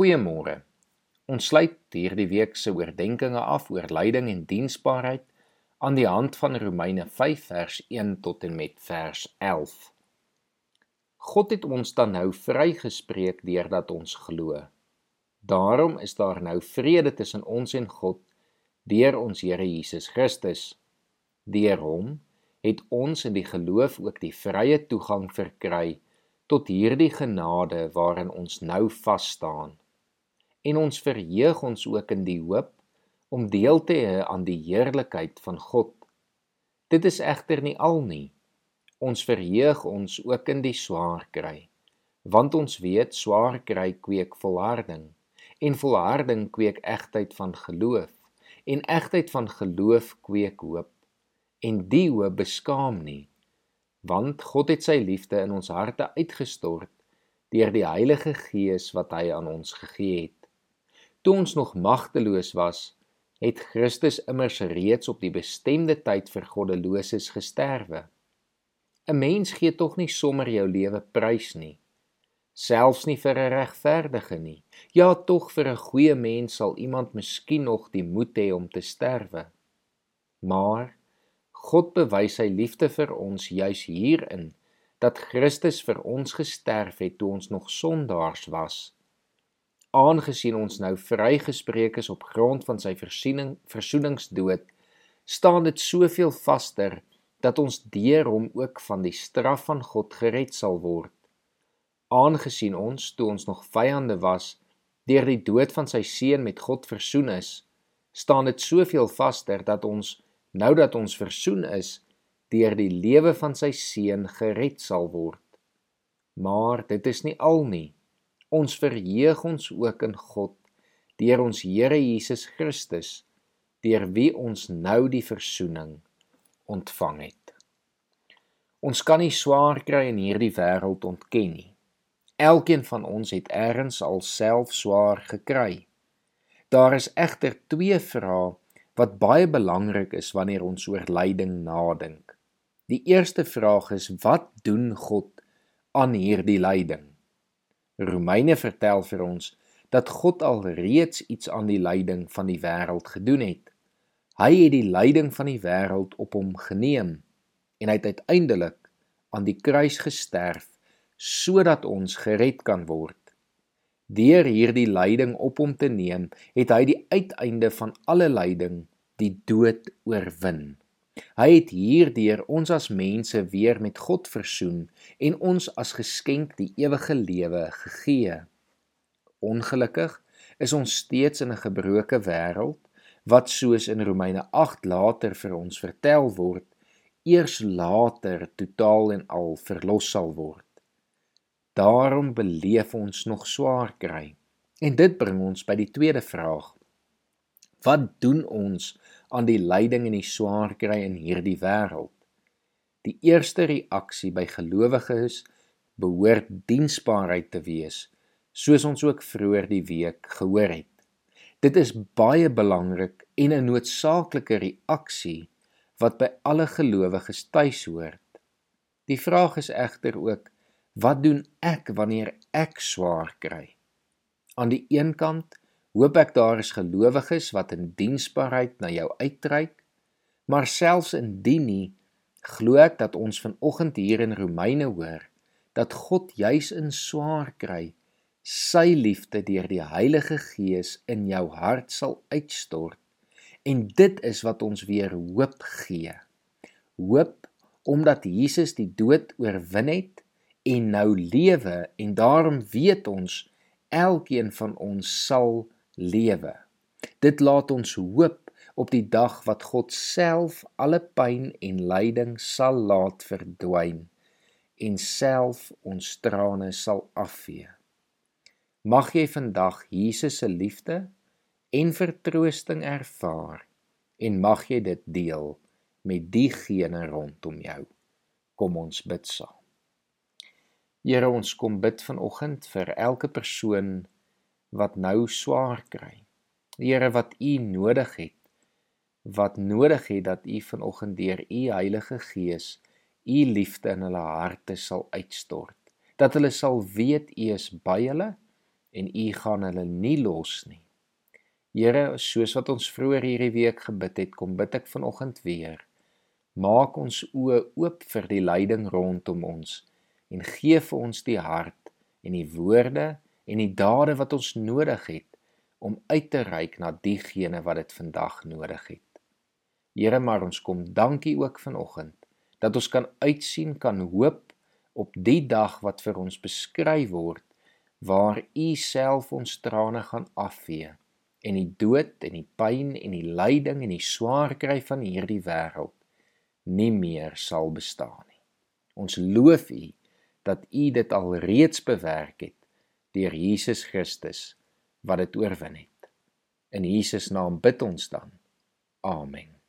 Goeiemôre. Ons sluit hierdie week se oordeenkings af oor lyding en diensbaarheid aan die hand van Romeine 5 vers 1 tot en met vers 11. God het ons dan nou vrygespreek deurdat ons glo. Daarom is daar nou vrede tussen ons en God deur ons Here Jesus Christus. Deur hom het ons in die geloof ook die vrye toegang verkry tot hierdie genade waarin ons nou vas staan. En ons verheug ons ook in die hoop om deel te hê aan die heerlikheid van God. Dit is egter nie al nie. Ons verheug ons ook in die swaar kry, want ons weet swaar kry kweek volharding en volharding kweek egtheid van geloof en egtheid van geloof kweek hoop en die hoop beskaam nie want God het sy liefde in ons harte uitgestort deur die Heilige Gees wat hy aan ons gegee het. Toe ons nog magteloos was, het Christus immers reeds op die bestemde tyd vir goddeloses gesterwe. 'n Mens gee tog nie sommer jou lewe prys nie, selfs nie vir 'n regverdige nie. Ja, tog vir 'n goeie mens sal iemand miskien nog die moed hê om te sterwe. Maar God bewys sy liefde vir ons juis hierin dat Christus vir ons gesterf het toe ons nog sondaars was. Aangesien ons nou vrygespreek is op grond van sy versiening versoeningsdood, staan dit soveel vaster dat ons deur hom ook van die straf van God gered sal word. Aangesien ons toe ons nog vyande was, deur die dood van sy seun met God versoen is, staan dit soveel vaster dat ons nou dat ons versoen is deur die lewe van sy seun gered sal word. Maar dit is nie al nie. Ons verheug ons ook in God deur ons Here Jesus Christus, deur wie ons nou die versoening ontvang het. Ons kan nie swaar kry in hierdie wêreld ontken nie. Elkeen van ons het ergens alself swaar gekry. Daar is egter twee vrae wat baie belangrik is wanneer ons oor lyding nadink. Die eerste vraag is wat doen God aan hierdie lyding? Romeine vertel vir ons dat God al reeds iets aan die lyding van die wêreld gedoen het. Hy het die lyding van die wêreld op hom geneem en hy het uiteindelik aan die kruis gesterf sodat ons gered kan word. Deur hierdie lyding op hom te neem, het hy die uiteinde van alle lyding die dood oorwin. Hy het hierdeur ons as mense weer met God versoen en ons as geskenk die ewige lewe gegee. Ongelukkig is ons steeds in 'n gebroke wêreld wat soos in Romeine 8 later vir ons vertel word, eers later totaal en al verlos sal word. Daarom beleef ons nog swaar kry. En dit bring ons by die tweede vraag. Wat doen ons aan die lyding en die swaar kry in hierdie wêreld? Die eerste reaksie by gelowiges behoort diensbaarheid te wees, soos ons ook vroeër die week gehoor het. Dit is baie belangrik en 'n noodsaaklike reaksie wat by alle gelowiges tuishoort. Die vraag is egter ook, wat doen ek wanneer ek swaar kry? Aan die een kant Hoop ek daar is gelowiges wat in diensbaarheid na jou uitreik, maar selfs indien nie, glo ek dat ons vanoggend hier in Romeine hoor dat God juis in swaar kry sy liefde deur die Heilige Gees in jou hart sal uitstort en dit is wat ons weer hoop gee. Hoop omdat Jesus die dood oorwin het en nou lewe en daarom weet ons elkeen van ons sal lewe. Dit laat ons hoop op die dag wat God self alle pyn en lyding sal laat verdwyn en self ons trane sal afvee. Mag jy vandag Jesus se liefde en vertroosting ervaar en mag jy dit deel met diegene rondom jou. Kom ons bid saam. Here ons kom bid vanoggend vir elke persoon wat nou swaar kry. Here wat U nodig het, wat nodig het dat U vanoggend deur U Heilige Gees U liefde in hulle harte sal uitstort. Dat hulle sal weet U is by hulle en U gaan hulle nie los nie. Here, soos wat ons vroeër hierdie week gebid het, kom bid ek vanoggend weer. Maak ons oë oop vir die lyding rondom ons en gee vir ons die hart en die woorde en die dade wat ons nodig het om uit te reik na diegene wat dit vandag nodig het. Here, maar ons kom dankie ook vanoggend dat ons kan uitsien, kan hoop op die dag wat vir ons beskryf word waar U self ons trane gaan afvee en die dood en die pyn en die lyding en die swaar kry van hierdie wêreld nie meer sal bestaan nie. Ons loof U dat U dit al reeds bewerk het deur Jesus Christus wat dit oorwin het. In Jesus naam bid ons dan. Amen.